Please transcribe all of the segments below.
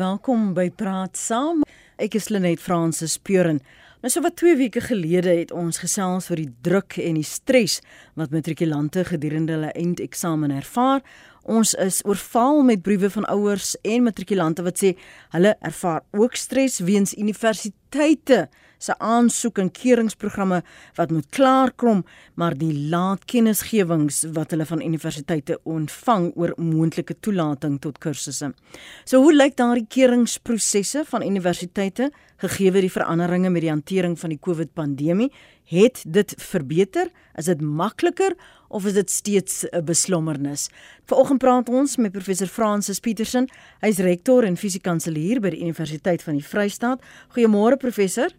Welkom by Praat Saam. Ek is Lenet Fransis Puren. Nou so wat 2 weke gelede het ons gesels oor die druk en die stres wat matrikulante gedurende hulle eindeksamen ervaar. Ons is oorval met briewe van ouers en matrikulante wat sê hulle ervaar ook stres weens universiteite se aansoek en keuringsprogramme wat moet klaarkom, maar die laat kennisgewings wat hulle van universiteite ontvang oor moontlike toelating tot kursusse. So hoe lyk daardie keuringsprosesse van universiteite gegee die veranderinge met die hantering van die COVID-pandemie? Het dit verbeter? Is dit makliker of is dit steeds 'n beslommernis? Vanoggend praat ons met professor Francis Petersen. Hy's rektor en fisiekanselier by die Universiteit van die Vrystaat. Goeiemôre professor.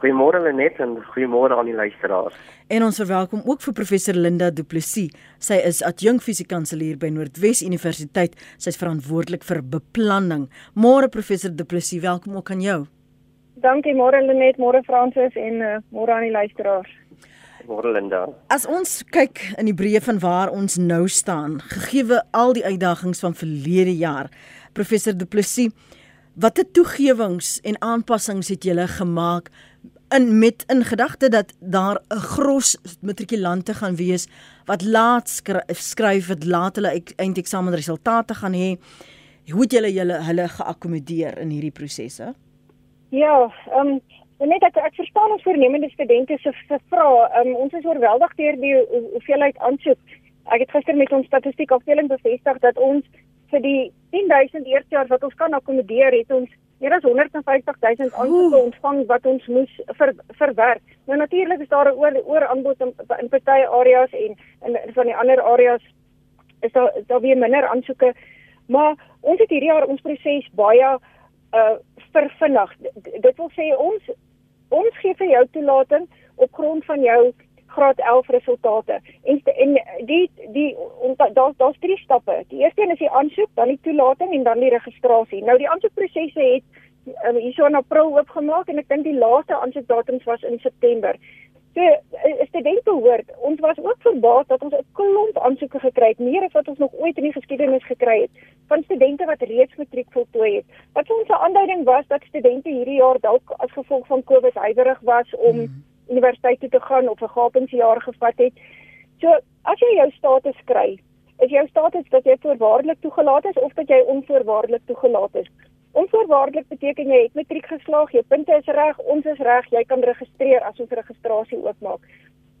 Goeiemôre Lenet en goeiemôre aan die luisteraars. En ons verwelkom ook vir professor Linda Du Plessis. Sy is adjunk fisiekanselier by Noordwes Universiteit. Sy's verantwoordelik vir beplanning. Môre professor Du Plessis, welkom ook aan jou. Dankie môre Lenet, môre Fransis en uh, môre aan die luisteraars. Môre Linda. As ons kyk in die breë van waar ons nou staan, gegee al die uitdagings van verlede jaar, professor Du Plessis, watter toegewings en aanpassings het julle gemaak in met in gedagte dat daar 'n gros matrikulante gaan wees wat laat skryf wat laat hulle eindeksamen resultate gaan hê. Hoe het julle julle hulle geakkommodeer in hierdie prosesse? Ja, ehm um, net ek ek verstaan ons voornemende studente se se vra. Ehm um, ons is oorweldig deur die hoeveelheid aansoek. Ek het gister met ons statistiek afdeling bevestig dat ons vir die 10000 eerstejaars wat ons kan akkommodeer het ons meer as 150 000 aansoeke ontvang wat ons moes ver, verwerk. Nou natuurlik is daar 'n oor oor aanbod in, in party areas en in, in van die ander areas is daar is daar weer minder aansoeke. Maar ons het hierdie jaar ons proses baie uh vervinnig. Dit wil sê ons ons gee vir jou toelating op grond van jou graad 11 resultate. En en die die daar's daar's drie stappe. Die eerste een is die aansoek, dan die toelating en dan die registrasie. Nou die aansoekprosesse het um, hierso in April oopgemaak en ek dink die laaste aansoekdatums was in September. So studente hoor, ons was ook verbaas dat ons 'n klomp aansoeke gekry het, meer as wat ons nog ooit in die geskiedenis gekry het van studente wat reeds matriek voltooi het. Wat ons 'n aanduiding was dat studente hierdie jaar dalk as gevolg van COVID huiwerig was om mm universiteit toe te gaan of 'n gapingsjaar gevat het. So, as jy jou status kry, is jou status dat jy voorwaardelik toegelaat is of dat jy onvoorwaardelik toegelaat is. Onvoorwaardelik beteken jy het matriek geslaag, jou punte is reg, ons is reg, jy kan registreer as ons registrasie oopmaak.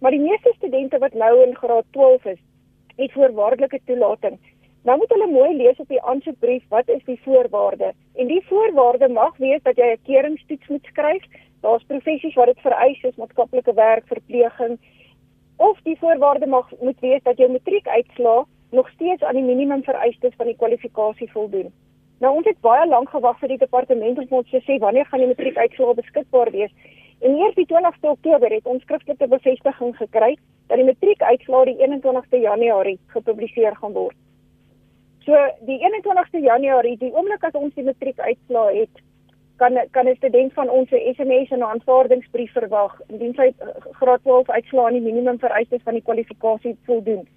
Maar die meeste studente wat nou in graad 12 is, het voorwaardelike toelating. Nou moet hulle mooi lees op die aansoekbrief wat is die voorwaarde. En die voorwaarde mag wees dat jy 'n keuringstoets moet skryf, Daar's professies wat dit vereis is, maatskaplike werk, verpleging of die voorwaarde mag moet wees dat jou matriekuitslae nog steeds aan die minimum vereistes van die kwalifikasie voldoen. Nou ons het baie lank gewag vir die departement om ons te sê wanneer gaan die matriekuitslae beskikbaar wees. En eers die 20ste Oktober het ons skriftelike bevestiging gekry dat die matriekuitslae die 21ste Januarie gepubliseer gaan word. So die 21ste Januarie, die oomblik as ons die matriekuitslae het, kan kan 'n student van ons 'n SMS en 'n aanvaardingsbrief verwag indien sy eh, graad 12 uitslaa aan die minimum vereistes van die kwalifikasie voldoen.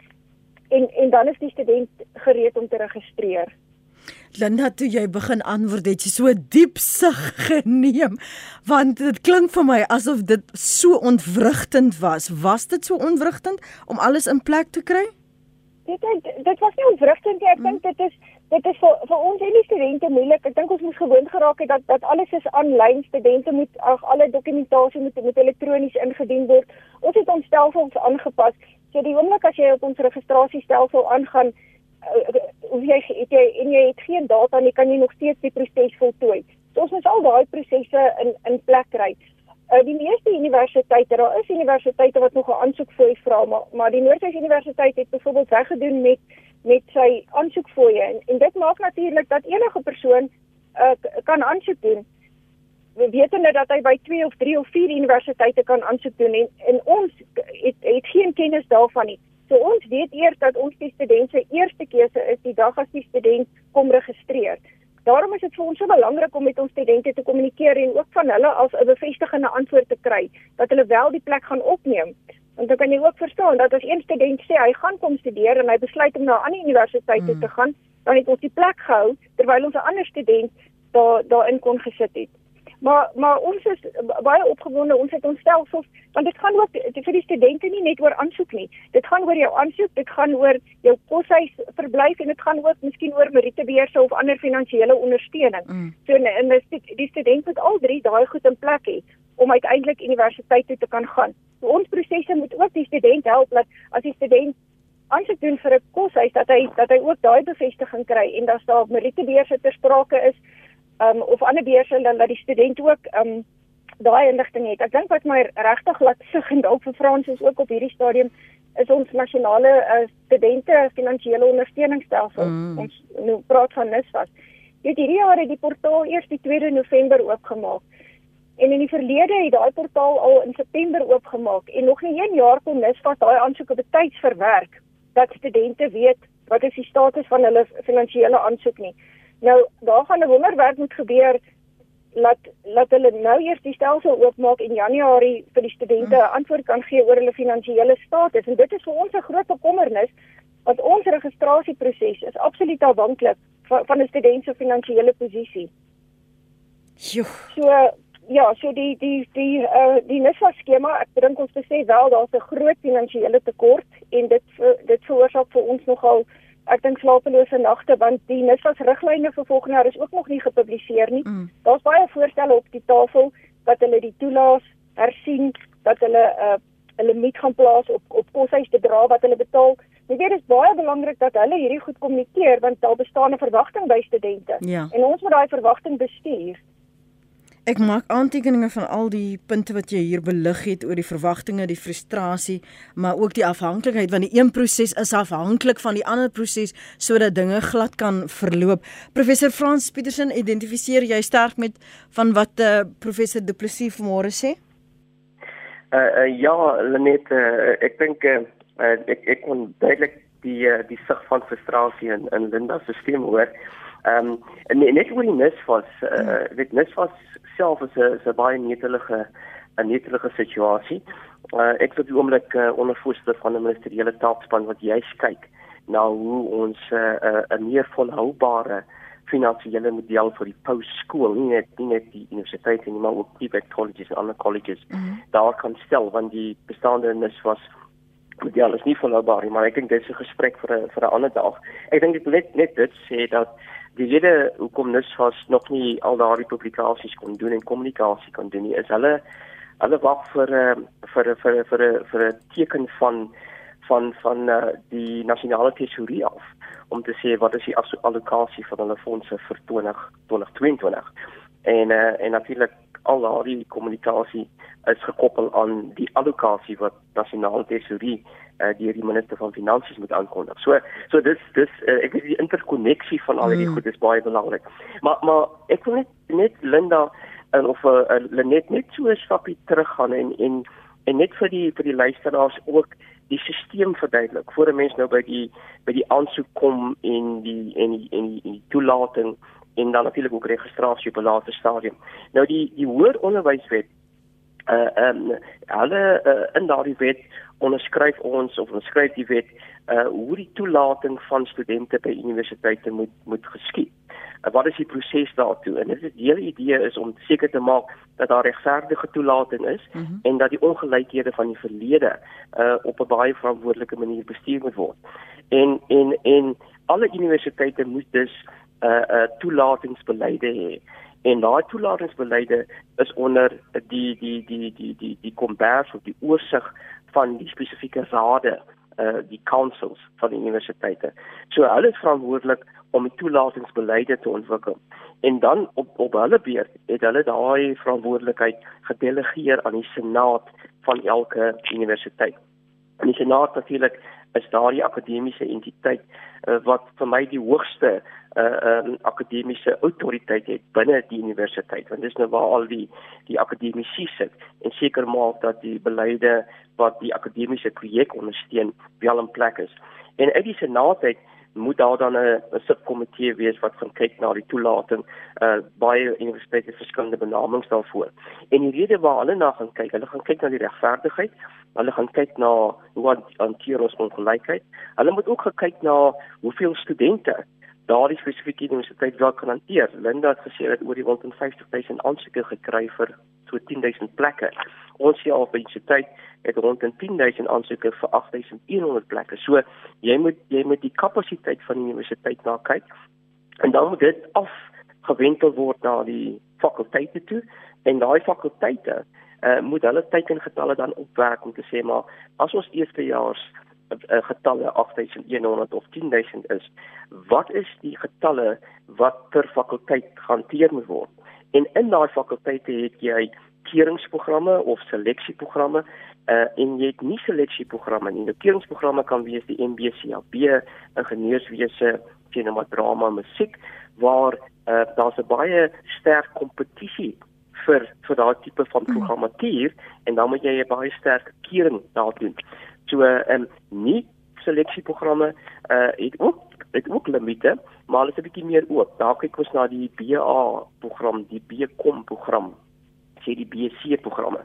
En en dan is die student gereed om te registreer. Linda, toe jy begin antwoord het jy so diep sug geneem want dit klink vir my asof dit so ontwrigtend was. Was dit so ontwrigtend om alles in plek te kry? Dit dit was nie ontwrigtend nie. Ek hmm. dink dit is dit is vir vir ons die studente moeilik. Ek dink ons moet gewoond geraak het dat dat alles is aanlyn. Studente moet ag alle dokumentasie moet met elektronies ingedien word. Ons het ons stelsels aangepas. So die oomblik as jy op ons registrasiestelsel aangaan, uh, jy het jy en jy het geen data nie, kan jy nog steeds die proses voltooi. So ons moet al daai prosesse in in plek kry. Uh, die meeste universiteite, daar is universiteite wat nog 'n aansoek vir vra, maar maar die Noordwes Universiteit het byvoorbeeld weggedoen met met sy aansoekfooie en, en dit maak natuurlik dat enige persoon uh, kan aansoek doen. We weet net dat hy by 2 of 3 of 4 universiteite kan aansoek doen en, en ons het het geen kennis daarvan nie. So ons weet eers dat ons die student se eerste keuse is die dag as die student kom registreer. Daarom is dit vir ons so belangrik om met ons studente te kommunikeer en ook van hulle as 'n bevestigende antwoord te kry dat hulle wel die plek gaan opneem. Want dan kan jy ook verstaan dat as een student sê hy gaan kom studeer en hy besluit om na 'n ander universiteit hmm. te gaan, dan het ons die plek gehou terwyl ons 'n ander student daar daarin kon gesit het. Maar maar ons is baie opgewonde. Ons het ons stelsels want dit gaan ook vir die studente nie net oor aansoek nie. Dit gaan oor jou aansoek, dit gaan oor jou koshuis verblyf en dit gaan ook miskien oor meritebeurse of ander finansiële ondersteuning. Mm. So en, en die, die student moet al drie daai goed in plek hê om uiteindelik universiteit toe te kan gaan. So ons prosesse moet ook die student help dat as die student aansoek doen vir 'n koshuis dat hy dat hy ook daai bevestiging kry en dat daar meritebeurse ter sprake is um, of ander beurse dan dat die student ook um, daai inligting het. Ek dink wat my regtig laat sug en dalk vir Frans is ook op hierdie stadium is ons nasionale uh, studente finansiële ondersteuningsstelsel. Mm. Ons nou praat van NSFAS. Dit hierdie jaar het die portaal eers die 2de November oopgemaak. En in die verlede het daai portaal al in September oopgemaak en nog nie 1 jaar kon NSFAS daai aansoeke betyds verwerk dat studente weet wat is die status van hulle finansiële aansoek nie. Nou daar gaan 'n wonderwerk moet gebeur laat laat hulle nou eers die stelsel oopmaak in Januarie vir die studente mm. antwoord kan gee oor hulle finansiële status en dit is vir ons 'n groot bekommernis want ons registrasieproses is absoluut afhanklik van, van 'n student se finansiële posisie. Jo. So ja, so die die die uh die NSFAS skema, ek dink ons besef wel daar's 'n groot finansiële tekort en dit dit veroorsaak vir ons nogal ek dink slapelose nagte want die NISAS riglyne vir volgende jaar is ook nog nie gepubliseer nie. Mm. Daar's baie voorstelle op die tafel dat hulle die toelaas hersien, dat hulle 'n uh, 'n limiet gaan plaas op op koshuisbedrag wat hulle betaal. Weet dit is baie belangrik dat hulle hierdie goed kommunikeer want daar bestaan 'n verwagting by studente. Ja. En ons moet daai verwagting bestuur. Ek maak aantekeninge van al die punte wat jy hier belig het oor die verwagtinge, die frustrasie, maar ook die afhanklikheid want die een proses is afhanklik van die ander proses sodat dinge glad kan verloop. Professor Frans Petersen, identifiseer jy sterk met van wat eh uh, professor Du Plessis vanmôre sê? Uh, uh ja, Lenet, uh, ek dink uh, ek ek kon duidelik die uh, die sig van frustrasie in in Linda se stem hoor. Ehm um, net oor die NISFAS, eh uh, weet NISFAS self is 'n is 'n baie netelige 'n netelige situasie. Uh, ek vir die oomblik uh, ondervoorsitter van 'n ministeriële taakspan wat juis kyk na hoe ons 'n uh, uh, meer volhoubare finansiële model vir die postskool, nie net nie net die universiteit nie, maar ook die colleges en ander colleges mm -hmm. daar kan stel want die bestaande nis was model is nie volhoubaar nie, maar ek dink dit is 'n gesprek vir 'n vir 'n ander dag. Ek dink dit net net dit sê dat die rede hoekom NISFAS nog nie al daardie publikasies kon doen en kommunikasie kon doen nie is hulle hulle wag vir uh, vir vir vir vir 'n teken van van van uh, die nasionale tesourie af om te sê wat is die allocasie van hulle fondse vir 2022 en uh, en natuurlik al daardie kommunikasie is gekoppel aan die allocasie wat nasionale tesourie uh, deur die minister van finansies moet aankondig. So so dis dis uh, ek weet die interkonneksie van al hierdie mm. goed is baie belangrik. Maar maar ek wil net net Linda en of uh, Lenet net so 'n stapie teruggaan en en en net vir die vir die luisteraars ook die stelsel verduidelik voor 'n mens nou by die by die aansoek kom en die en die, en die, en die toelating en dan natuurlik ook registrasie op 'n later stadium. Nou die die hoër onderwyswet uh ehm um, alle uh, in daardie wet onderskryf ons of onderskryf die wet uh hoe die toelating van studente by universiteite moet moet geskied. Uh, wat is die proses daartoe? En dit is die hele idee is om seker te maak dat daar regverdige toelating is mm -hmm. en dat die ongelykhede van die verlede uh op 'n baie verantwoordelike manier bestuur moet word. En en en alle universiteite moet dus uh uh toelatingsbeleide hê en daai toelatingsbeleide is onder die die die die die die kombers of die oorsig van die spesifieke rade uh die councils van die universiteite. So hulle is verantwoordelik om die toelatingsbeleide te ontwikkel. En dan op op hulle beurt het hulle daai verantwoordelikheid gedelegeer aan die senaat van elke universiteit. En die senaat natuurlik is daardie akademiese entiteit uh, wat vir my die hoogste uh, um, akademiese autoriteit het binne die universiteit want dis nou waar al die die akademici sit. En seker maak dat die beleide wat die akademiese projek ondersteun wel in plek is. En uit die senaat uit moet daar dan 'n subkomitee wees wat gaan kyk na die toelating uh baie universiteite verskillende benamings daarvoor. En die rede waar hulle na gaan kyk, hulle gaan kyk na die regverdigheid, hulle gaan kyk na hoe hanteer ons ongelykheid. Hulle moet ook kyk na hoeveel studente daardie spesifieke universiteit wel kan hanteer. Linda het gesê dat oor die 150 000 aansoeke gekry vir so 10000 plekke. Ons hier op universiteit het rond 10000 aansoeke vir 8100 plekke. So jy moet jy moet die kapasiteit van die universiteit na kyk. En dan moet dit afgewentel word na die fakulteite toe. En daai fakulteite uh, moet hulle teikengetalle dan opwerk om te sê maar as ons eerstejaars uh, getalle 8100 of 10000 is wat is die getalle wat per fakulteit gehanteer moet word? En in daai fakulteite het jy keuringsprogramme of seleksieprogramme uh, en jy het nie seleksieprogramme nie die keuringsprogramme kan wees die MBCAB ingenieurswese sinema drama musiek waar uh, daar's 'n baie sterk kompetisie vir vir daai tipe van mhm. programmatuur en dan moet jy 'n baie sterk keuring daar doen. So ehm um, nie seleksieprogramme uh het ook het ook limite, maar hulle is 'n bietjie meer oop. Daar kyk ons na die BA program, die BCom program, sê die BC programme.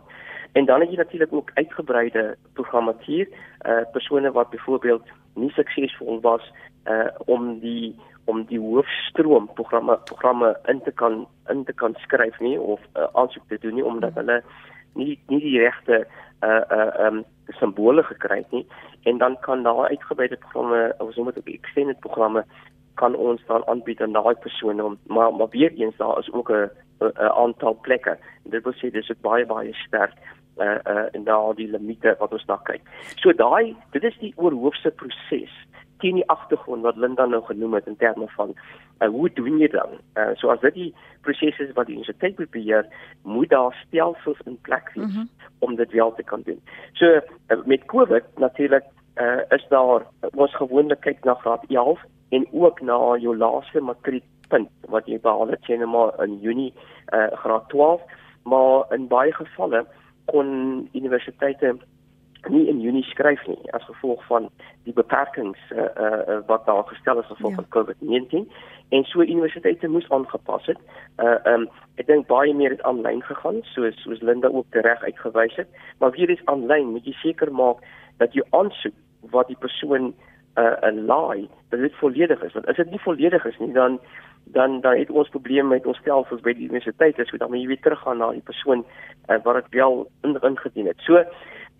En dan het jy natuurlik ook uitgebreide programmatuur, uh persone wat byvoorbeeld nie suksesvol was uh om die om die hoofstroom programme programme in te kan in te kan skryf nie of uh, aansoek te doen nie omdat hulle nie nie die regte uh uh um simbole gekry het nie en dan kan daar uitgebreide programme of so met extended programme kan ons dan aanbied aan daai persone om maar maar weer eens daar is ook 'n 'n aantal plekke dit wil sê dis ook baie baie sterk uh uh en daar die limite wat ons daar kyk. So daai dit is die oorhoofse proses teen die agtergrond wat Linda nou genoem het in terme van uh, hoe doen jy dan? Uh, so as dit die prosesse is wat die universiteit beheer, moet daar stelsels in plek wees mm -hmm. om dit wel te kan doen. So uh, met COVID natuurlik uh, is daar uh, ons gewoonlik kyk na graad 11 en ook na jou laaste matriekpunt wat jy behaal het sien maar in Junie uh, graad 12, maar in baie gevalle kon universiteite nie in Junie skryf nie as gevolg van die beperkings uh, uh, wat daar gestel is as gevolg ja. van COVID-19 en so universiteite moes aangepas het. Uh um ek dink baie meer het aanlyn gegaan soos soos Linda ook reg uitgewys het, maar weer is aanlyn moet jy seker maak dat jy aansoek wat die persoon uh 'n laai dat dit volledig is want as dit nie volledig is nie dan dan dan het ons probleme met ons stelsels by die universiteite so dan moet jy weer teruggaan na die persoon uh, wat dit wel ingedien het. So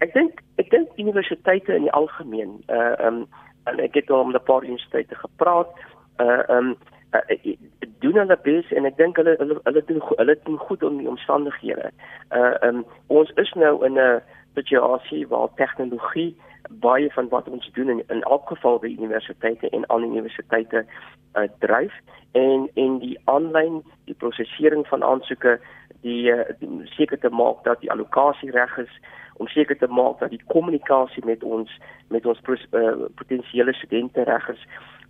Ek dink ek dink universiteite in die algemeen uh um en ek het al met 'n paar universiteite gepraat uh um uh, doen hulle bes en ek dink hulle hulle hulle doen hulle doen goed om die omstandighede. Uh um ons is nou in 'n situasie waar tegnologie baie van wat ons doen in in elk geval by universiteite en al universiteite uh, dryf en en die aanlyn die prosesering van aansoeke die, uh, die seker te maak dat die allocasie reg is om seker te maak dat die kommunikasie met ons met ons uh, potensiële studente reg is.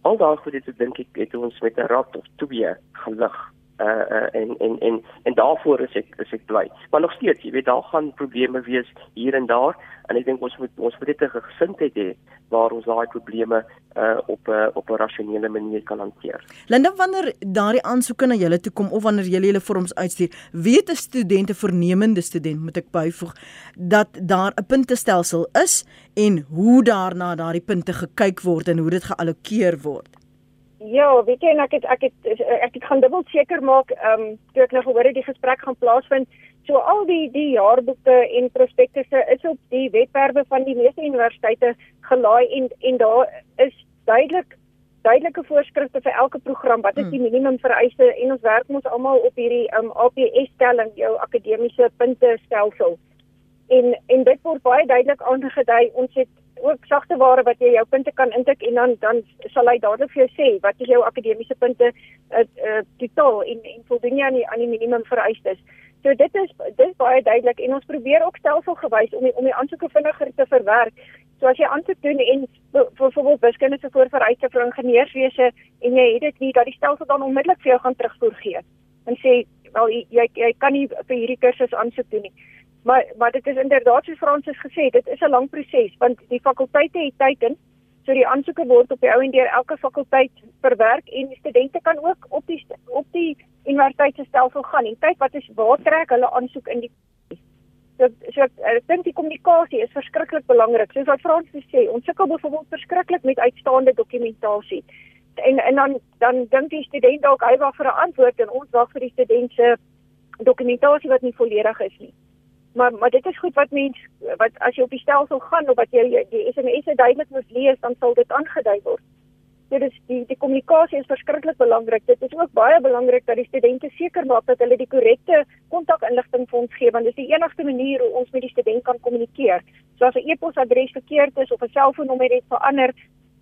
Al daai goed het ek dink ek het ons met 'n rad of twee gelig uh, uh en en en en daarvoor is ek is ek bly. Maar nog steeds, jy weet daar gaan probleme wees hier en daar en ek dink ons moet ons moet dit 'n gesindheid hê waar ons daai probleme uh op 'n uh, op 'n rasionele manier kan hanteer. Linda, wanneer daardie aansoeke na julle toe kom of wanneer julle hulle vorms uitstuur, weet 'n studente vernemende student moet ek byvoeg dat daar 'n puntestelsel is en hoe daarna daardie punte gekyk word en hoe dit geallokeer word. Ja, weet jy en ek het ek het ek het gaan dubbel seker maak ehm um, toe ek nou gehoor het die gesprek gaan plaasvind. So al die die jaarboeke en prospektusse is op die webwerwe van die meeste universiteite gelaai en en daar is duidelik duidelike voorskrifte vir elke program wat is die hmm. minimum vereiste en ons werk mos almal op hierdie um, APS stelling jou akademiese punte stelsel. En en dit word baie duidelik aangedui. Ons het ook sagte ware wat jy jou punte kan intik en dan dan sal hy dadelik vir jou sê wat is jou akademiese punte uh, uh, totaal en en voldoen jy aan die aan die minimum vereistes. So dit is dit is baie duidelik en ons probeer ook stelselgewys om die, om die aansoeke vinniger te verwerk. So as jy aansoek doen en byvoorbeeld wiskunde se voorvereiste vir ingenieurswese en jy het dit nie dat die stelsel dan onmiddellik vir jou gaan terugvoer gee en sê wel jy jy kan nie vir hierdie kursus aansoek doen nie. Maar maar dit is inderdaad soos Fransis gesê, dit is 'n lang proses want die fakulteite het tyd in. So die aansoeke word op die ou en deur elke fakulteit verwerk en studente kan ook op die op die universiteit se stelsel gaan en kyk wat is waar trek hulle aansoek in die So so ek dink die kommunikasie is verskriklik belangrik. Soos wat Fransis sê, ons sukkel byvoorbeeld verskriklik met uitstaande dokumentasie. en en dan dan dink die student dalk hy wag vir 'n antwoord en ons wag vir die student se dokumentasie wat nie volledig is nie. Maar maar dit is goed wat mens wat as jy op die stelsel gaan of wat jy die SMS duidelik moet lees dan sal dit aangedui word. Dit is die die kommunikasie is verskriklik belangrik. Dit is ook baie belangrik dat die studente seker maak dat hulle die korrekte kontakinligting vir ons gee want dit is die enigste manier hoe ons met die student kan kommunikeer. So as 'n e-posadres verkeerd is of 'n selfoonnommer het verander,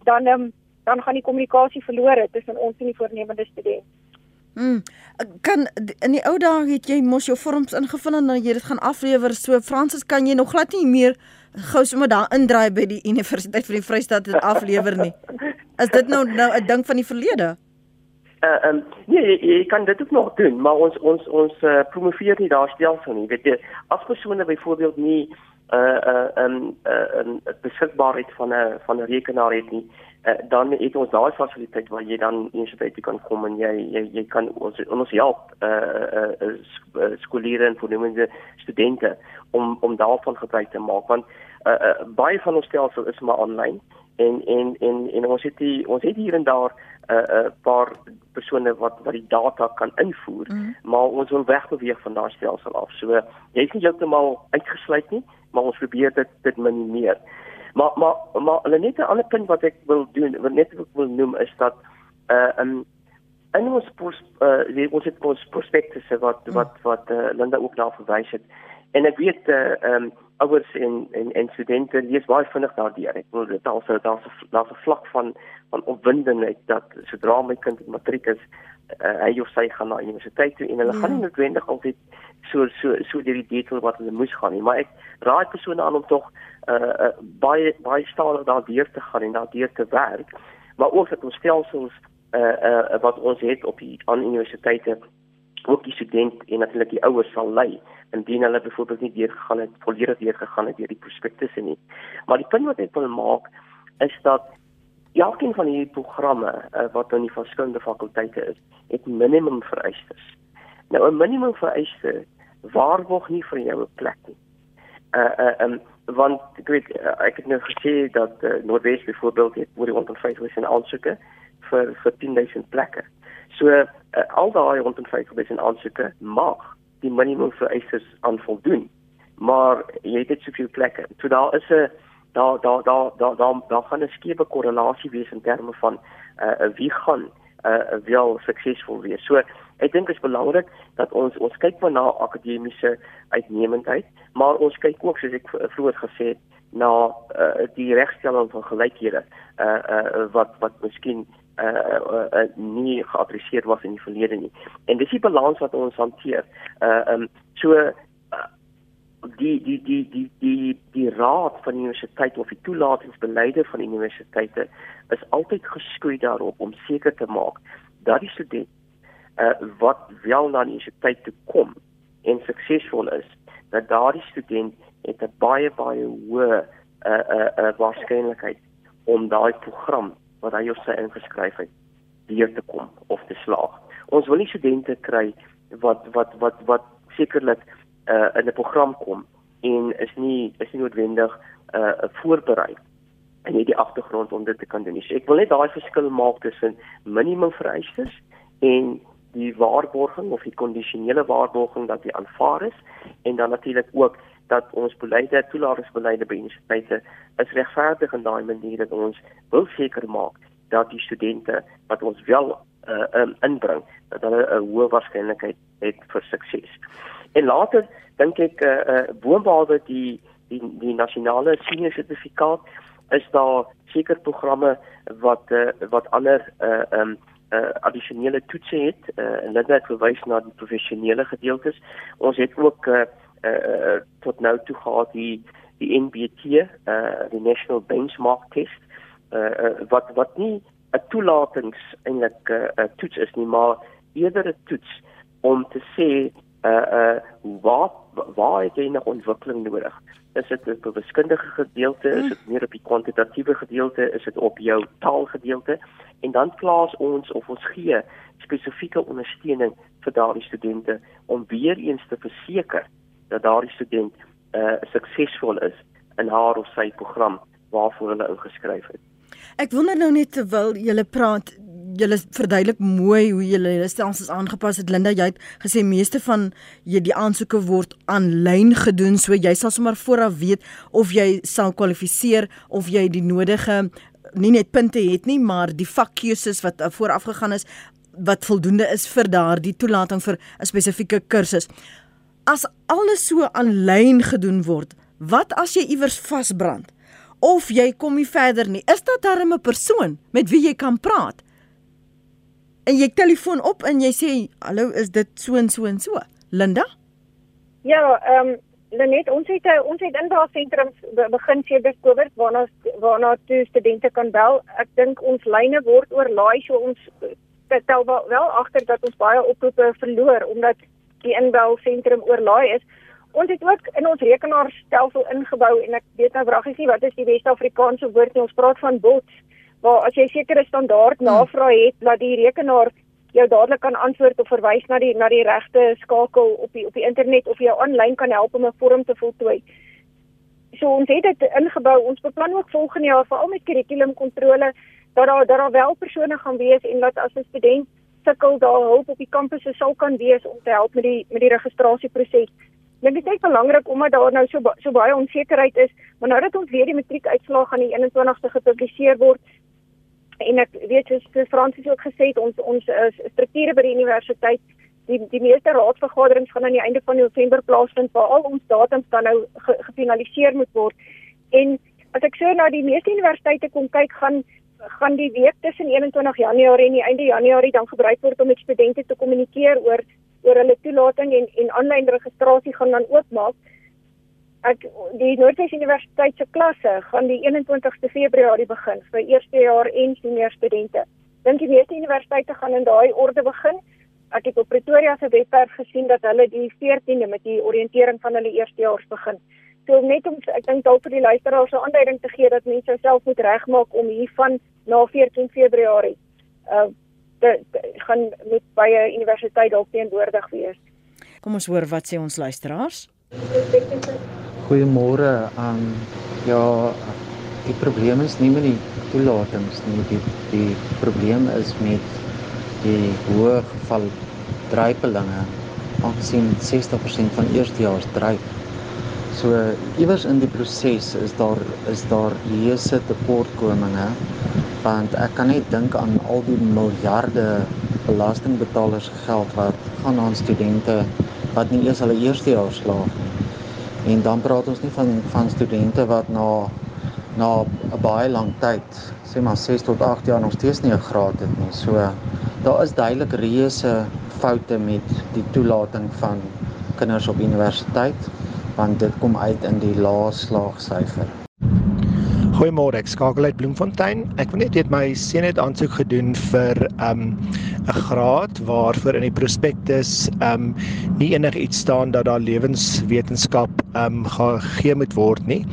dan um, dan gaan die kommunikasie verlore tussen ons en die voornemende student. Mm. Kan in die ou dae het jy mos jou vorms ingevul en dan jy dit gaan aflewer. So Fransis kan jy nog glad nie meer gou sommer daar indraai by die Universiteit van die Vrystaat dit aflewer nie. Is dit nou nou 'n ding van die verlede? Uh, um, nee, jy, jy kan dit ook nog doen, maar ons ons ons uh, promoveer nie daar stelsel nie. Weet jy, as persone byvoorbeeld nie uh uh um uh 'n beskikbaarheid van 'n van 'n rekenaar het nie, uh, dan het ons daai fasiliteit waar jy dan universiteit kan kom en jy jy jy kan ons ons help uh uh, uh skooliere en voornemende studente om om daarvan gebruik te maak want uh, uh baie van ons stelsel is maar aanlyn en en en en ons het die ons het hier en daar 'n uh, uh, paar persone wat wat die data kan invoer, mm. maar ons wil wegbeweeg van daardie stelsel af. So jy's nie heeltemal uitgesluit nie, maar ons probeer dit dit minimeer. Maar maar maar hulle net 'n ander punt wat ek wil doen, wat net ek wil noem is dat uh um in ons pos uh ons het ons prospektusse wat mm. wat wat uh, Linda ook daar verwys het. En ek weet uh um ouers en en en studente lees baie vinnig daardeur. Ek wil dit also daar's 'n daar's 'n vlak van van opwindendheid dat sodra my kind in matriek is, uh, hy of sy gaan na universiteit toe en hulle ja. gaan nie noodwendig altyd so so so deur die detail wat hulle moes gaan nie, maar ek raai persone aan om tog uh, uh baie baie stadig daardeur te gaan en daardeur te werk, maar ook dat ons stelsels uh uh wat ons het op die aan universiteite ook die student en natuurlik die ouers sal lei indien hulle byvoorbeeld nie deur gegaan het volledig deur gegaan het deur die prospektusse nie. Maar die punt wat ek wil maak is dat elkeen van hierdie programme uh, wat in die verskillende fakulteite is, het minimum vereistes. Nou 'n minimum vereiste waarborg nie vir jou 'n plek nie. Uh uh um, want ek weet uh, ek het nou gesê dat uh, Noordwes byvoorbeeld het oor die 150 aansoeke vir vir 10000 plekke. So uh, al daai 150 aansoeke mag die minimum vereistes aan voldoen. Maar jy het dit soveel plekke. So daar is 'n daar daar daar daar daar daar gaan 'n skewe korrelasie wees in terme van uh wie gaan uh wel suksesvol wees. So ek dink dit is belangrik dat ons ons kyk na akademiese uitnemendheid, maar ons kyk ook soos ek vroeër gesê het na uh die regstelling van gelykhede uh uh wat wat miskien uh, uh, uh nie geadresseer was in die verlede nie. En dis die balans wat ons hanteer. Uh um so uh, die die die die die die raad van die universiteit of die toelatingsbeleide van universiteite is altyd geskoei daarop om seker te maak dat die student uh wat wel na die universiteit toe kom en suksesvol is, dat daardie student het 'n baie baie hoë uh uh, uh waarskynlikheid om daai program wat hy of sy ingeskryf het deur te kom of te slaag. Ons wil nie studente kry wat wat wat wat sekerlik uh, in 'n program kom en is nie is nie noodwendig 'n uh, voorberei en nie die agtergrond om dit te kan doen. So ek wil net daai verskil maak tussen minimum vereistes en die waarborging of die kondisionele waarborging dat jy aanvaar is en dan natuurlik ook dat ons beleide toelatingsbeleide by universiteite is regverdig in daai manier dat ons wil seker maak dat die studente wat ons wel uh, um, inbring dat hulle 'n hoë waarskynlikheid het vir sukses. En later dink ek uh, uh, boonbehalwe die die die nasionale senior sertifikaat is daar seker programme wat uh, wat ander uh, um, uh, addisionele toetse het uh, en dit het verwys na die professionele gedeeltes. Ons het ook uh, uh, tot nou toe gehad die die NBT, uh, die National Benchmark Test, uh, uh, wat wat nie 'n toelatings eintlik 'n uh, uh, toets is nie, maar eerder 'n toets om te sê uh uh waar waar het jy nog ontwikkeling nodig? Is dit op 'n wiskundige gedeelte, is dit meer op die kwantitatiewe gedeelte, is dit op jou taalgedeelte? En dan plaas ons of ons gee spesifieke ondersteuning vir daardie studente om weer eens te verseker dat daardie student uh suksesvol is in haar of sy program waarvoor hulle ingeskryf het. Ek wonder nou net terwyl julle praat, julle verduidelik mooi hoe julle julle stelsels aangepas het. Linda, jy het gesê meeste van jy die aansoeke word aanlyn gedoen, so jy sal sommer vooraf weet of jy sal kwalifiseer of jy die nodige nie net punte het nie, maar die vakkeuses wat uh, vooraf gegaan is wat voldoende is vir daardie toelating vir 'n spesifieke kursus. As alles so aanlyn gedoen word, wat as jy iewers vasbrand? Of jy kom nie verder nie. Is daar darem 'n persoon met wie jy kan praat? En jy telefoon op en jy sê, "Hallo, is dit so en so en so?" Linda? Ja, ehm um, Lenet, ons het eh, ons het indaag sentrums begin sedert Covid waarna waarna toe studente kan bel. Ek dink ons lyne word oorlaai so ons tel wel agter dat ons baie oproepe verloor omdat die inbel sentrum oorlaai is. Ons het ook in ons rekenaarstelsel ingebou en ek weet nou vragies nie wat is die Wes-Afrikaanse woord nie. Ons praat van bots waar as jy sekere standaard hmm. navraag het dat die rekenaar jou dadelik kan antwoord of verwys na die na die regte skakel op die op die internet of jou aanlyn kan help om 'n vorm te voltooi. So ons het dit ingebou. Ons beplan ook volgende jaar veral met kurrikulumkontrole dat daar dat daar wel persone gaan wees en dat as 'n student sukkel daar hulp op die kampusse sal kan wees om te help met die met die registrasieproses. Dink dit is belangrik omdat daar nou so so baie onsekerheid is, maar nou dat ons weer die matriekuitslae aan die 21ste gepubliseer word en ek weet soos Fransis ook gesê het ons ons uh, strukture by die universiteit die die meeste raadsvergaderings gaan aan die einde van November plaasvind waar al ons datums dan nou ge, gefinaliseer moet word. En as ek so na die meeste universiteite kom kyk, gaan gaan die week tussen 21 Januarie en die einde Januarie dan gebruik word om met studente te kommunikeer oor oor hulle toelating en en aanlyn registrasie gaan dan oopmaak. Ek die Noordwes Universiteit se klasse gaan die 21ste Februarie begin vir eerstejaar en senior studente. Dink die meeste universiteite gaan in daai orde begin. Ek het op Pretoria se webwerf gesien dat hulle die 14de met die oriëntering van hulle eerstejaars begin. So net om ek dink dalk vir die luisteraars 'n aanduiding te gee dat mense self moet regmaak om hiervan na 14 Februarie uh te, te gaan met by 'n universiteit dalk teenwoordig wees. Kom ons hoor wat sê ons luisteraars. Goeiemôre aan um, ja die probleem is nie met die toelatings nie die die probleem is met die hoë geval drypelinge aangesien 60% van eerstejaars dryp So iewers in die proses is daar is daar lese tekortkominge want ek kan net dink aan al die miljarde belastingbetalers geld wat gaan aan studente wat nie eers hulle eerste jaar slaag nie. En dan praat ons nie van van studente wat na na 'n baie lang tyd, sê maar 6 tot 8 jaar nog steeds nie 'n graad het nie. So daar is duidelik reuse foute met die toelating van kinders op universiteit want dit kom uit in die lae slaagsyfer. Goeiemôre, ek skakel uit Bloemfontein. Ek wil net weet my seun het aansoek gedoen vir 'n um, 'n graad waarvoor in die prospektus um nie enigiets staan dat daar lewenswetenskap um gegee moet word nie.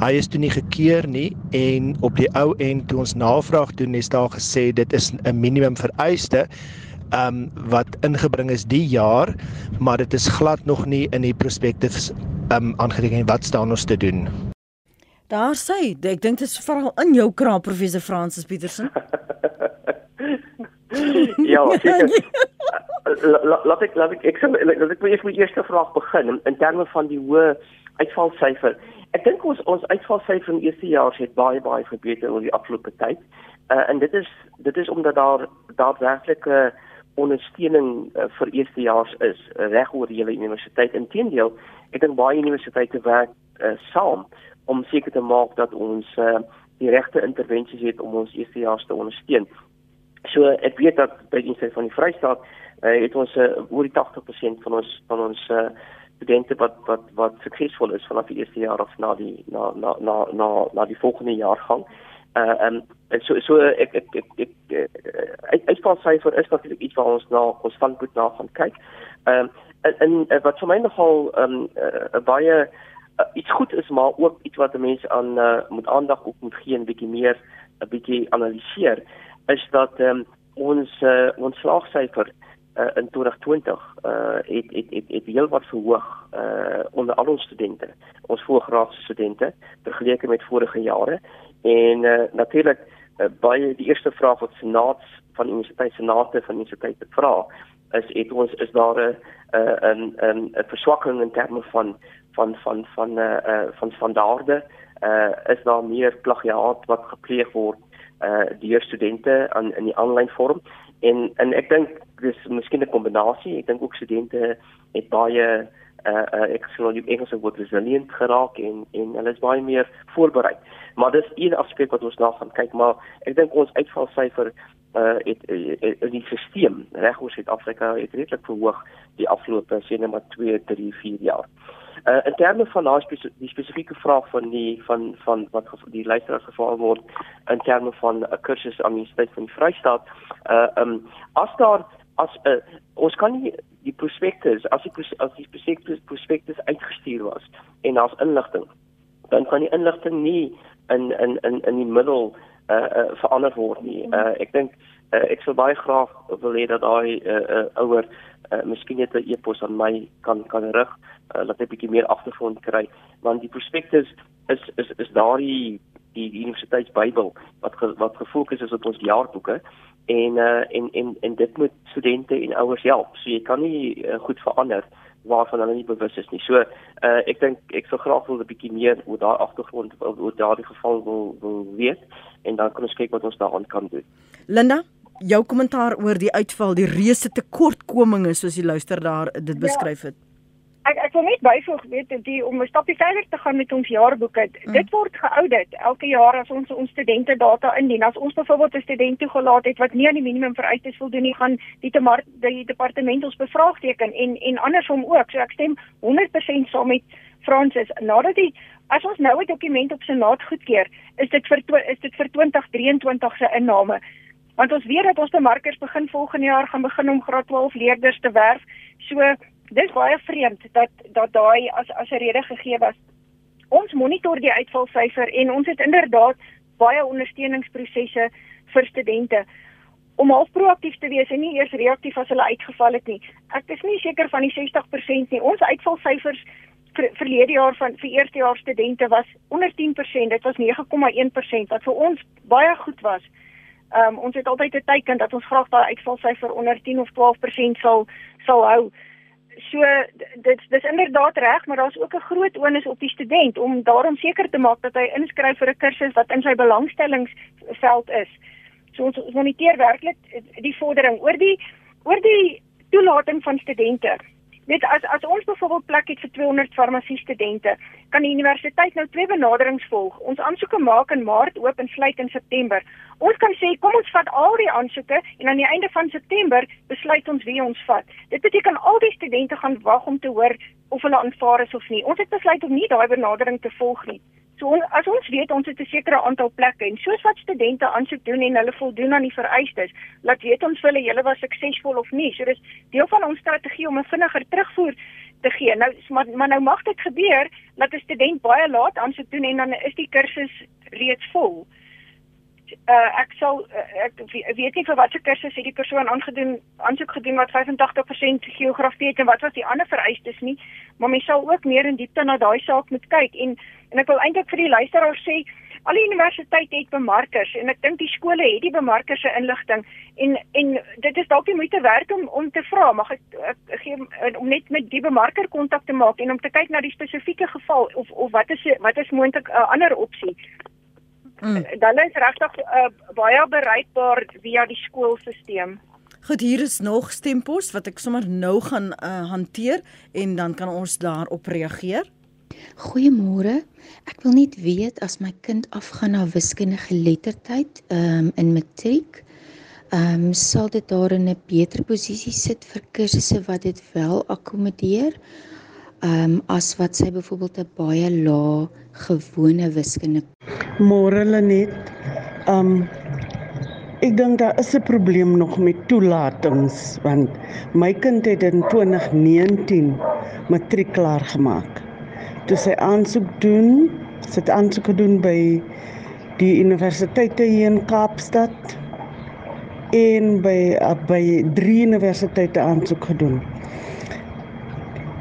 Hy is toe nie gekeur nie en op die ou end toe ons navraag doen is daar gesê dit is 'n minimum vereiste ehm um, wat ingebring is die jaar, maar dit is glad nog nie in die prospektus ehm um, aangeteken wat staan ons te doen. Daar sê, ek dink dit is veral in jou kraap professor Francis Petersen. ja, seker. Laat ek laat ek ek sê laat ek eers met die eerste vraag begin in, in terme van die hoë uitvalsyfer. Ek dink ons ons uitvalsyfer in eerste jaar het baie baie verbeter oor die afgelope tyd. Uh, en dit is dit is omdat daar daadwerklike uh, ondersteuning uh, vir eerstejaars is uh, reg oor die hele universiteit. Inteendeel, ek dink baie universiteite werk uh, saam om seker te maak dat ons uh, die regte intervensies het om ons eerstejaars te ondersteun. So ek weet dat by die Universiteit van die Vrystaat uh, het ons uh, oor die 80% van ons van ons uh, studente wat wat wat suksesvol is vanaf die eerste jaar of na die na na na na, na die volgende jaar gaan uh um so so ek ek ek ek uitvalsyfer is natuurlik iets waar ons na ons van goed na gaan kyk. Um en, en wat vir my nogal um uh, baie uh, iets goed is maar ook iets wat mense aan uh, moet aandag ook moet gee en bietjie meer 'n bietjie analiseer is dat um ons uh, ons slaagsyfer uh, in 2020 uh het het het, het heel wat verhoog uh onder al ons studente, ons voorgraadse studente vergeleke met vorige jare. En uh, natuurlik uh, baie die eerste vraag wat senaats van universiteit senate van universiteite vra is het ons is daar 'n 'n 'n 'n verswakking in terme van van van van eh uh, van standaarde? Uh is daar meer plagiaat wat gepleeg word uh deur studente aan in die aanlyn vorm? En en ek dink dis miskien 'n kombinasie ek dink ook studente het baie uh, uh ek sê nou die Engelse woord resilient geraak en en hulle is baie meer voorberei. Maar dis een aspek wat ons na gaan kyk, maar ek dink ons uitvalsyfer uh het in die stelsel reg oor Suid-Afrika het redelik verhoog die afgelope sê net maar 2, 3, 4 jaar. Uh in terme van daai spes spesifieke vraag van die van van wat die luisteraars gevra word in terme van 'n kursus aan die Universiteit van die Vrystaat, uh um as daar as 'n uh, ons kan nie die prospektus as die as die prospektus prospektus uitgestuur was en daar's inligting dan kan die inligting nie in in in in die middel uh, uh verander word nie. Uh ek dink uh, ek sou baie graag wil hê dat daai uh, uh ouer uh, miskien net 'n e-pos aan my kan kan rig uh, dat ek 'n bietjie meer agtergrond kry want die prospektus is is is daardie die, die universiteitsbybel wat ge, wat gefokus is op ons jaarboeke en uh, en en en dit moet studente en ouers help. So jy kan nie uh, goed verander waarvan hulle nie bewus is nie. So uh, ek dink ek sou graag wil 'n bietjie meer oor daai agtergrond oor daardie geval wil wil weet en dan kan ons kyk wat ons daaraan kan doen. Linda jou kommentaar oor die uitval die reuse tekortkominge soos die luister daar dit ja. beskryf het. Ja. Ek ek wil net byvoeg weet die om 'n stapie verder te gaan met ons jaarboeke. Mm. Dit word geaudit elke jaar as ons ons studente data indien. As ons byvoorbeeld 'n student toegelaat het wat nie aan die minimum vereistes voldoen nie, gaan die te die departement ons bevraagteken en en andersom ook. So ek stem 100% saam met Francis. Nadat die as ons nou 'n dokument op senaat goedkeur, is dit vir is dit vir 2023 se inname. Want ons weet dat ons bemarkers begin volgende jaar gaan begin om graad 12 leerders te werf. So dis baie vreemd dat dat daai as as 'n rede gegee was. Ons monitor die uitvalsyfer en ons het inderdaad baie ondersteuningsprosesse vir studente om half proaktief te wees en nie eers reaktief as hulle uitgeval het nie. Ek is nie seker van die 60% nie. Ons uitvalsyfers vir verlede jaar van vir eerstejaars studente was onder 10%. Dit was 9,1% wat vir ons baie goed was. Ehm um, ons het altyd 'n teiken dat ons graag daai uitvalsyfer onder 10 of 12% sal sal hou so dit dis inderdaad reg, maar daar's ook 'n groot onus op die student om daarom seker te maak dat hy inskryf vir 'n kursus wat in sy belangstellingsveld is. So ons, ons moniteer werklik die vordering oor die oor die toelating van studente. Net as as ons byvoorbeeld plek het vir 200 farmasie studente, kan die universiteit nou twee benaderings volg. Ons aansoeke maak in Maart oop en sluit in September. Ons kan sê kom ons vat al die aansoeke en aan die einde van September besluit ons wie ons vat. Dit beteken al die studente gaan wag om te hoor of hulle aanvaar is of nie. Ons het besluit om nie daai benadering te volg nie. So as ons weet ons het 'n sekere aantal plekke en soos wat studente aansoek doen en hulle voldoen aan die vereistes, laat weet ons hulle julle was suksesvol of nie. So dis deel van ons strategie om 'n vinniger terugvoer te gee. Nou maar, maar nou mag dit gebeur dat 'n student baie laat aansoek doen en dan is die kursus reeds vol uh, ek sal uh, ek weet nie vir watter kursus het die persoon aangedoen aansoek gedoen wat 85% geografie het en wat was die ander vereistes nie maar mens sal ook meer in diepte na daai saak moet kyk. En en ek wil eintlik vir die luisteraar sê al die universiteite het bemarkers en ek dink die skole het die bemarkers se inligting en en dit is dalk die moeite werd om om te vra mag ek, ek gee om net met die bemarker kontak te maak en om te kyk na die spesifieke geval of of wat is wat is moontlik 'n uh, ander opsie Mm. Dan is regtig uh, baie bereikbaar via die skoolstelsel. Goed, hier is nog stempos wat ek sommer nou gaan uh, hanteer en dan kan ons daarop reageer. Goeiemôre. Ek wil net weet as my kind afgaan na wiskundige lettertyd um, in matriek, ehm um, sal dit daar in 'n beter posisie sit vir kursusse wat dit wel akkommodeer um, as wat sy byvoorbeeld 'n baie lae gewone wiskunde. Môre Lenet. Um, ek dink daar is 'n probleem nog met toelatings want my kind het in 2019 matriek klaar gemaak. Toe sy aansoek doen, sy het aansoek gedoen by die universiteite hier in Kaapstad en by uh, by drie universiteite aansoek gedoen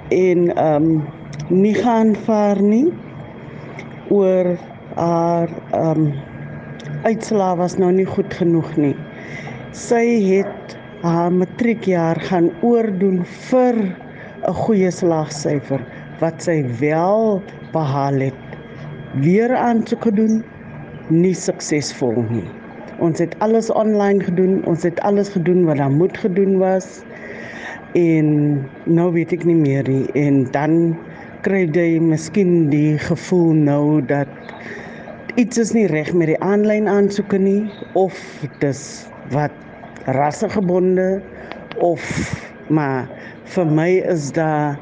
en ehm um, nie gaan vaar nie oor haar ehm um, uitslaa was nou nie goed genoeg nie. Sy het haar matriekjaar gaan oordoen vir 'n goeie slaagsyfer wat sy wel behaal het. Weer aansoek gedoen, nie suksesvol nie. Ons het alles online gedoen, ons het alles gedoen wat daar moet gedoen was. En nou weet ek nie meer nie en dan kry jy miskien die gevoel nou dat iets is nie reg met die aanlyn aansoeke nie of dis wat rassegebonde of maar vir my is daar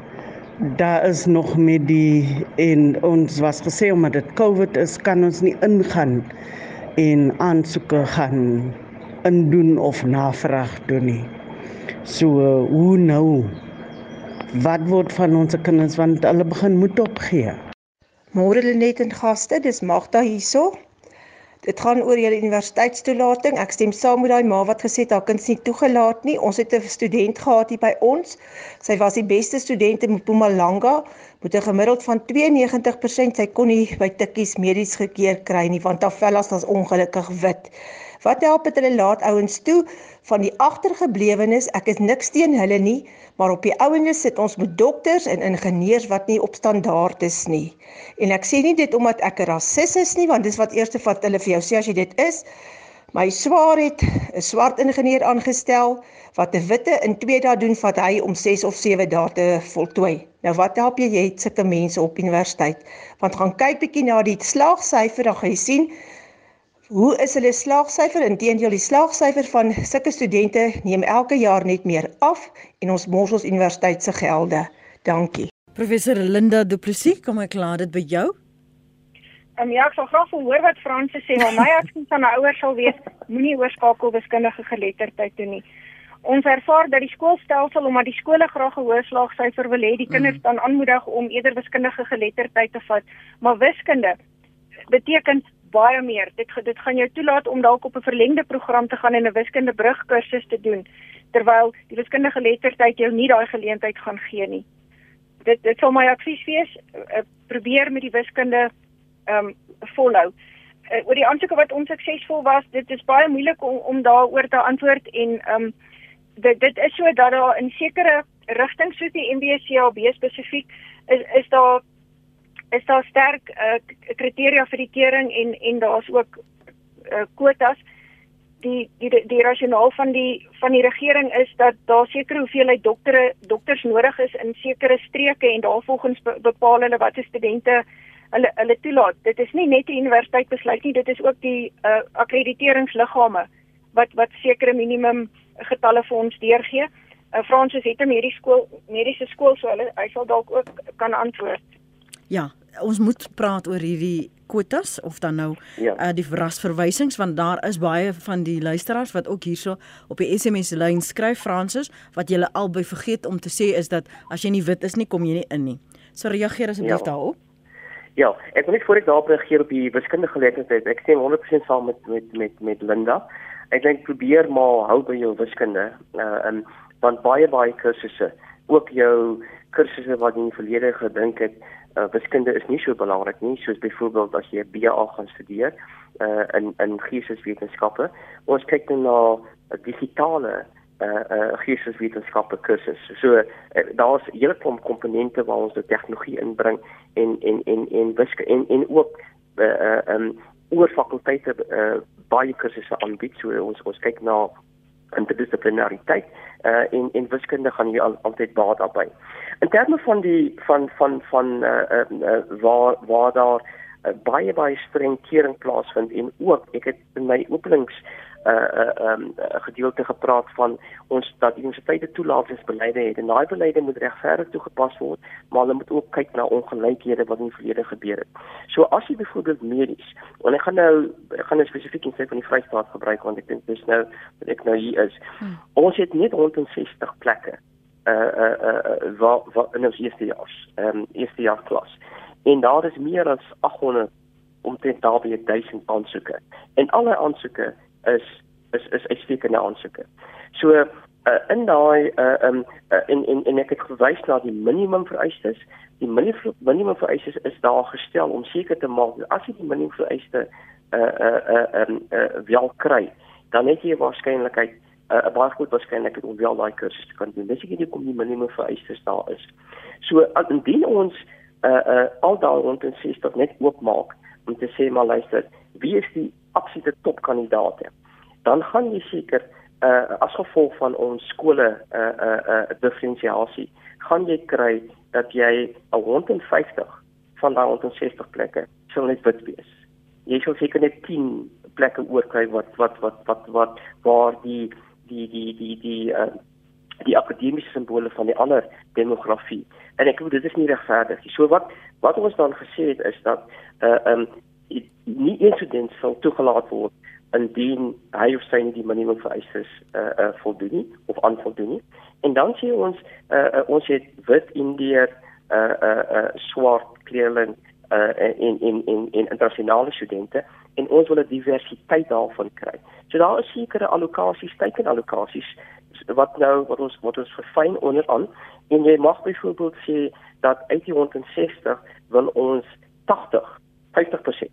daar is nog met die en ons was gesê omdat dit COVID is kan ons nie ingaan en aansoeke gaan indoen of navraag doen nie. So hoe nou? Wat word van ons kinders want hulle begin moed opgee? Môre Lenet en gaste, dis Magda hierso. Dit gaan oor julle universiteitstoelating. Ek stem saam met daai ma wat gesê het haar kind is nie toegelaat nie. Ons het 'n student gehad hier by ons. Sy was die beste student in Mpumalanga met 'n gemiddeld van 92%. Sy kon nie by tikkies medies gekeer kry nie want haar vel was ongelukkig wit. Wat help dit hulle laat ouens toe van die agtergeblewenes? Ek is niks teen hulle nie, maar op die ouenes sit ons met dokters en ingenieurs wat nie op standaard is nie. En ek sê nie dit omdat ek 'n rasis is nie, want dis wat eerste wat hulle vir jou sê as jy dit is. My swaar het 'n swart ingenieur aangestel wat 'n witte in 2 dae doen wat hy om 6 of 7 dae te voltooi. Nou wat help jy jy het sulke mense op universiteit? Want gaan kyk bietjie na die slaagsyfer dan gaan jy sien Hoe is hulle slaagsyfer? Inteendeel die slaagsyfer van sulke studente neem elke jaar net meer af en ons mors ons universiteit se gelde. Dankie. Professor Linda Du Plessis, kom ek laat dit by jou? Um, ja, ek sal graag hoor wat Franse sê, maar my advies aan ouers sal wees moenie oorskakel wiskundige geletterdheid doen nie. Ons ervaar dat die skoolstelsel omdat die skole graag 'n hoë slaagsyfer wil hê, die kinders mm. dan aanmoedig om eerder wiskundige geletterdheid te vat, maar wiskunde beteken baie meer. Dit dit gaan jou toelaat om dalk op 'n verlengde program te gaan en 'n wiskunde brugkursus te doen terwyl die wiskundige geletterdheid jou nie daai geleentheid gaan gee nie. Dit dit sal my advies wees, uh, probeer met die wiskunde ehm um, volhou. Uh, oor die aansoeke wat onsuksesvol was, dit is baie moeilik om om daaroor te antwoord en ehm um, dit dit is so dat daar in sekere rigtings soos die MBCAB spesifiek is is daar is daar sterk uh, kriteria vir die kering en en daar's ook uh, quotas die die die rasionaal van die van die regering is dat daar sekere hoeveelheid doktore dokters nodig is in sekere streke en daarvolgens be, bepaal hulle watter studente hulle hulle toelaat. Dit is nie net die universiteit besluit nie, dit is ook die uh, akkrediteringsliggame wat wat sekere minimum getalle vir ons deurgee. Uh, Fransis het 'n mediese skool, mediese skool so hulle hy sal dalk ook kan antwoord. Ja, ons moet praat oor hierdie kwotas of dan nou ja. uh, die rasverwysings want daar is baie van die luisteraars wat ook hierso op die SMS lyn skryf Fransis wat julle albei vergeet om te sê is dat as jy nie wit is nie kom jy nie in nie. So reageer asseblief ja. daarop. Ja, ek wil net voor ek daarop reageer op die wiskundige geletterdheid. Ek stem 100% saam met met met met Linda. Ek dink probeer maar hou by jou wiskunde. Uh um, want baie baie kursusse, ook jou kursusse wat jy in die verlede gedink het uh, wiskunde is nie so belangrik nie soos byvoorbeeld as jy 'n BA gaan studeer uh, in in geesteswetenskappe. Ons kyk nou na 'n digitale uh uh geesteswetenskappe kursus. So uh, daar's hele klomp komponente waar ons die tegnologie inbring en en en en wiskunde en en ook uh uh um oor fakulteite uh baie kursusse aanbied. So ons ons kyk na interdisciplinariteit uh en en wiskunde gaan hier al, altyd baat daarbey. In terme van die van van van uh, uh, uh waar waar daar uh, baie baie streng kering plaasvind en ook ek het in my openings uh uh um uh, gedeelte gepraat van ons dat universiteite toelatingsbeleide het en daai beleide moet regverdig toegepas word maar hulle moet ook kyk na ongelykhede wat in die verlede gebeur het. So as jy byvoorbeeld medies en ek gaan nou ek gaan nou spesifiek in sê van die Vrystaat gebruik want ek dink dis nou wat ek nou hier is. Hmm. Ons het net 160 plekke uh uh uh wat wat in ons eerste jaar ehm um, eerste jaar klas. En daar is meer as 800 omtrent daar by 1000 aansoeke. En alle aansoeke is is is uitstekende aansoeke. So uh, in daai uh, um uh, en en en ek het verwys na die minimum vereistes. Die minimum vereistes is daar gestel om seker te maak as jy die minimum vereiste uh uh um uh wel kry, dan het jy waarskynlikheid 'n uh, baie groot waarskynlikheid om wel daai kursus te kan doen. Dis ek nie kom die minimum vereistes daar is. So indien ons uh uh al daai rondom 60 net oopmaak om te sê maar luister, wie is die absolute topkandidaate? Dan gaan jy seker uh as gevolg van ons skole uh uh uh diferensiasie gaan jy kry dat jy 'n rondom 50 van daai rondom 60 plekke sal net wit wees. Jy sal seker net 10 plekke oorkry wat wat wat wat wat waar die die die die die uh die akademiese simbole van die ander demografie. En ek glo dit is nie regverdig nie. So wat wat ons dan gesê het is dat uh um nie een student sal toegelaat word indien hy of sy nie die minimum vereistes uh uh voldoen nie of aanvoldoen nie. En dan sê ons uh, uh ons het wit indiër uh uh uh swart kleerling uh in in in in internasionale studente en ons wil 'n diversiteit daarvan kry. So daar is sekere allokasies, tekenallokasies wat nou wat ons wat ons verfyn onderaan en jy mag byvoorbeeld sê dat uit die 160 wil ons 80 50%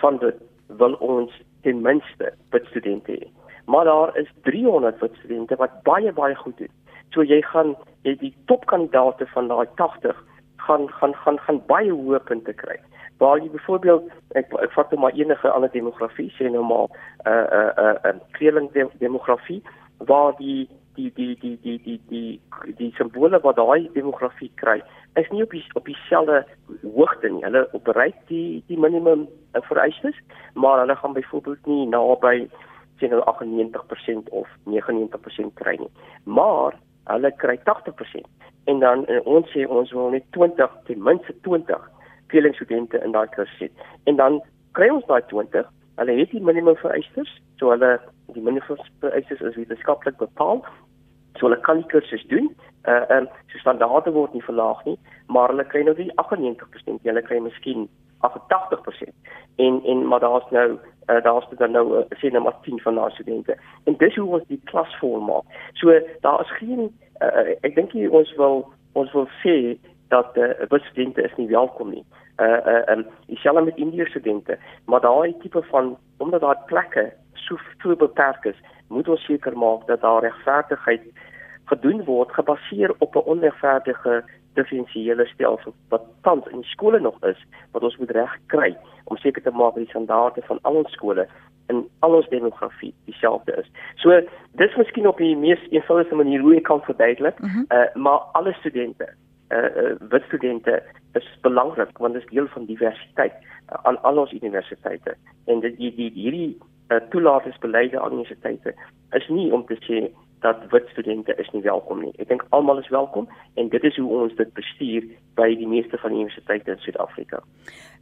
van dit wil ons ten minste wit studente hê. Maar daar is 300 wit studente wat baie baie goed doen. So jy gaan jy die topkandidate van daai 80 gaan gaan gaan gaan baie hoë punte kry. Waar jy byvoorbeeld ek ek vat nou maar enige ander demografie sê nou maar 'n uh, 'n uh, 'n uh, 'n uh, kleerling demografie waar die die die die die die die die simbole wat daai demografie kry is nie op die op dieselfde hoogte nie. Hulle bereik die die minimum uh, vereistes, maar hulle gaan byvoorbeeld nie naby sien hulle 98% of 99% kry nie. Maar hulle kry 80% en dan en ons sê ons wil net 20 ten minste 20 tweelingstudente in daai klas sit. En dan kry ons daai 20. Hulle het die minimum vereistes, so hulle die minimum vereistes is wetenskaplik bepaal. So hulle kan die kursus doen. Uh ehm um, so standaarde word nie verlaag nie, maar hulle kry nou nie 98%, hulle kry miskien 88%. En en maar daar's nou uh, daar's dan nou uh, sê net maar 10 van daai studente. En dis hoe ons die klas vorm. So daar is geen uh, ek dink ons wil ons wil sê dat uh, wit studente is nie welkom nie. Uh uh um dieselfde met Indiese studente, maar daai tipe van omdat daar plekke so so beperk is, moet ons seker maak dat daar regverdigheid gedoen word gebaseer op 'n onregverdige diferensiële stelsel wat tans in skole nog is wat ons moet reg kry om seker te maak dat die standaarde van al ons skole in al ons demografie dieselfde is. So dis miskien op die mees eenvoudige manier hoe ek kan verduidelik, uh -huh. uh, maar alle studente, uh, uh wit studente is belangrik want dit is deel van diversiteit uh, aan al ons universiteite en dit die, die hierdie uh, toelatingsbeleide aan universiteite is nie om te sê dat wit studente is nie welkom nie. Ek dink almal is welkom en dit is hoe ons dit bestuur by die meeste van die universiteite in Suid-Afrika.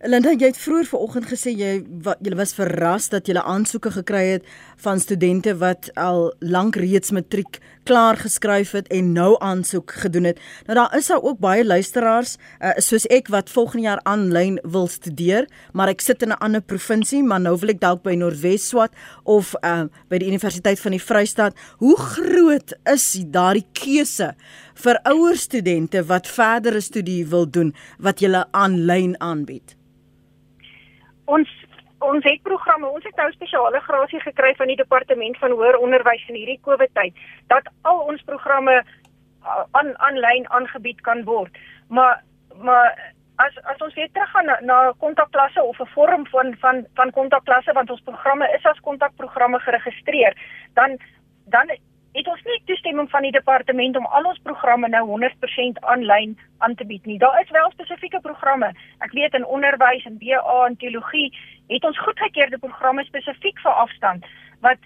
Linda, jy het vroeër vanoggend gesê jy wat jy was verras dat jy aansoeke gekry het van studente wat al lank reeds matriek klaar geskryf het en nou aansoek gedoen het. Nou daar is daar ook baie luisteraars uh, soos ek wat volgende jaar aanlyn wil studeer, maar ek sit in 'n ander provinsie, maar nou wil ek dalk by Noordwes swat of uh, by die Universiteit van die Vrystaat. Hoe groot is daardie keuse vir ouer studente wat verdere studie wil doen wat jy aanlyn aanbied? ons ons het programme, ons het nou spesiale grasie gekry van die departement van hoër onderwys in hierdie COVID tyd dat al ons programme aan aanlyn aangebied kan word. Maar maar as as ons weer teruggaan na, na kontakklasse of 'n vorm van van van kontakklasse want ons programme is as kontakprogramme geregistreer, dan dan het ons nie toestemming van die departement om al ons programme nou 100% aanlyn aan te bied nie. Daar is wel spesifieke programme. Ek weet in onderwys en BA en teologie het ons goedgekeurde programme spesifiek vir afstand wat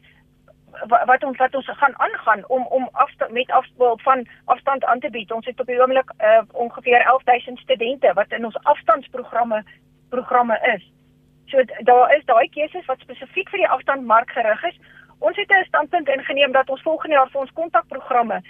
wat ons wat ons gaan aangaan om om afstand met afstand van afstand aan te bied. Ons het op die oomblik uh, ongeveer 11000 studente wat in ons afstandsprogramme programme is. So daar is daai keuses wat spesifiek vir die afstandmark gerig is ons het 'n standpunt ingeneem dat ons volgende jaar vir ons kontakprogramme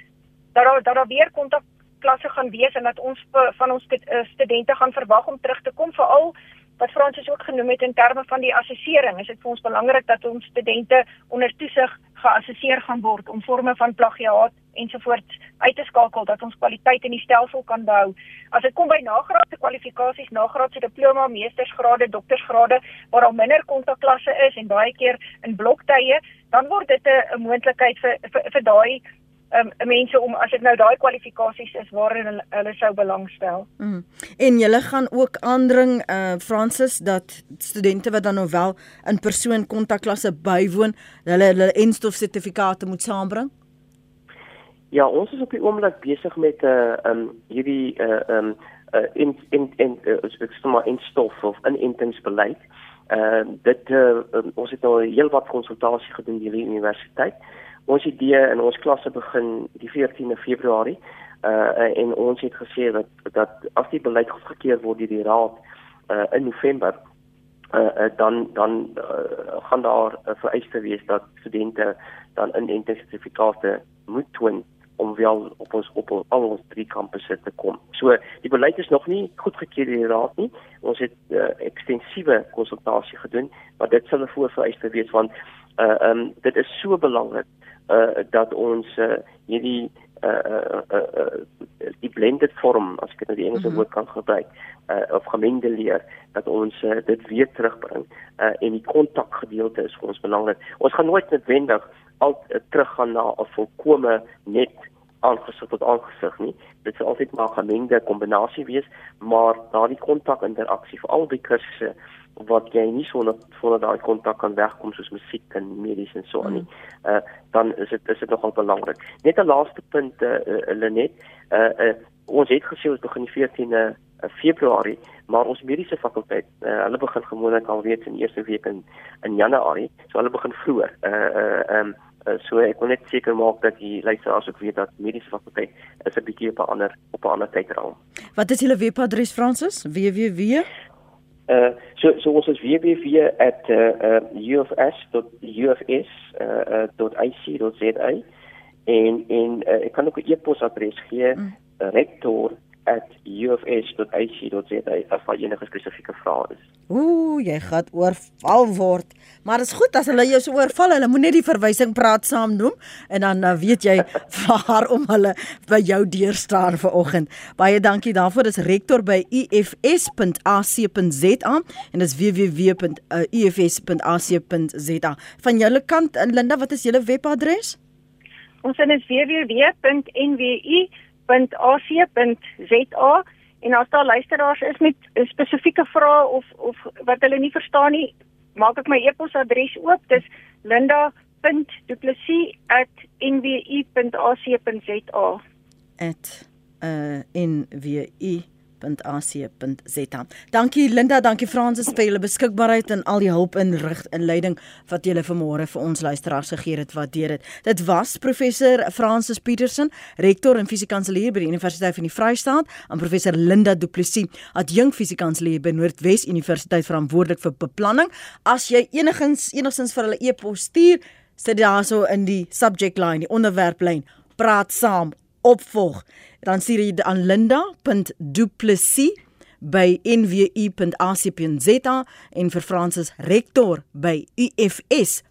dat daar dat daar weer kontakklasse gaan wees en dat ons van ons eh, studente gaan verwag om terug te kom veral wat Fransis ook genoem het in terme van die assessering. Is dit vir ons belangrik dat ons studente onder toesig geassesseer gaan word om forme van plagiaat ensovoorts uit te skakel dat ons kwaliteit in die stelsel kan behou. As dit kom by nagraadse kwalifikasies, nagraadse diploma, meestersgrade, doktorsgrade waar al minder kontakklasse is en baie keer in bloktye, dan word dit 'n moontlikheid vir vir, vir daai um, mense om as dit nou daai kwalifikasies is waarin hulle, hulle sou belangstel. Mm. En julle gaan ook aandring eh uh, Francis dat studente wat dan nou wel in persoon kontakklasse bywoon, hulle hulle enstof sertifikate moet saambring. Ja, ons is op die oomblik besig met 'n uh, um hierdie 'n uh, um uh, in in in uh, ek sê maar instof of 'n intensbeleid. Ehm uh, dit uh, um, ons het nou heelwat konsultasie gedoen by die universiteit ons idee in ons klasse begin die 14de Februarie uh en ons het gesê dat dat as die beleid goedgekeur word deur die raad uh in November uh, dan dan uh, gaan daar 'n uh, vereiste wees dat studente dan in intensifikate moet toon om wel op ons op al ons drie kampusse te kom. So die beleid is nog nie goedgekeur deur die raad nie. Ons het uh, ekstensiewe konsultasie gedoen, maar dit sal 'n voorvereiste wees want uh um dit is so belangrik uh dat ons uh, hierdie uh, uh, uh, die blended vorm as ek nou die Engelse mm -hmm. woord kan gebruik uh of gemengde leer dat ons uh, dit weer terugbring uh en die kontak gedeelte is vir ons belangrik. Ons gaan nooit noodwendig al uh, teruggaan na 'n volkomme net aangesig tot aangesig nie. Dit sal altyd maar 'n gemengde kombinasie wees, maar daardie kontak interaksie vir al die kursusse uh wat jy nie sonder sonder daai kontak kan wegkom soos musiek en medies en so aan nie. Uh dan is dit is dit nogal belangrik. Net 'n laaste punt uh, uh Lenet. Uh, uh ons het gesê ons begin die 14de Februarie, maar ons mediese fakulteit, uh, hulle begin gewoonlik al reeds in eerste week in in Januarie. So hulle begin vroeër. Uh uh um uh, so ek wil net seker maak dat die luisteraars ook weet dat mediese fakulteit is 'n bietjie op 'n ander op 'n ander tydraam. Wat is julle webadres Francis? www Uh so so ons is www@ufs.ufs.ac.za uh, uh, en en uh, ek kan ook 'n e-posadres gee mm. rector @ufs.ac.za as daar enige spesifieke vrae is. Ooh, jy gaan oorval word. Maar dit is goed as hulle jou so oorval, hulle moet net die verwysing praat saam noem en dan uh, weet jy waar om hulle by jou deur staan vanoggend. Baie dankie daarvoor. Dis rektor by ufs.ac.za en dis www.ufs.ac.za. Van julle kant, Linda, wat is julle webadres? Ons is www.nwu www.ac.za en as daar luisteraars is met spesifieke vrae of of wat hulle nie verstaan nie, maak ek my e-posadres oop. Dis linda.duplessis@nwu.ac.za. @ uh www.ac.za. Dankie Linda, dankie Fransis vir julle beskikbaarheid en al die hulp en rig en leiding wat julle vanmôre vir ons luisteraars gegee het. Waardeer dit. Dit was professor Fransis Petersen, rektor en fisiekanselier by die Universiteit van die Vrystaat, en professor Linda Du Plessis, adjunk fisiekanselier by Noordwes Universiteit verantwoordelik vir beplanning. As jy enigsins enigsins vir hulle e-pos stuur, sit daarso in die subject line, die onderwerplyn, praat saam opvolg. Dan stuur jy aan linda.duplessis by nwu.ac.za en vir Francis Rektor by ufs.ac.za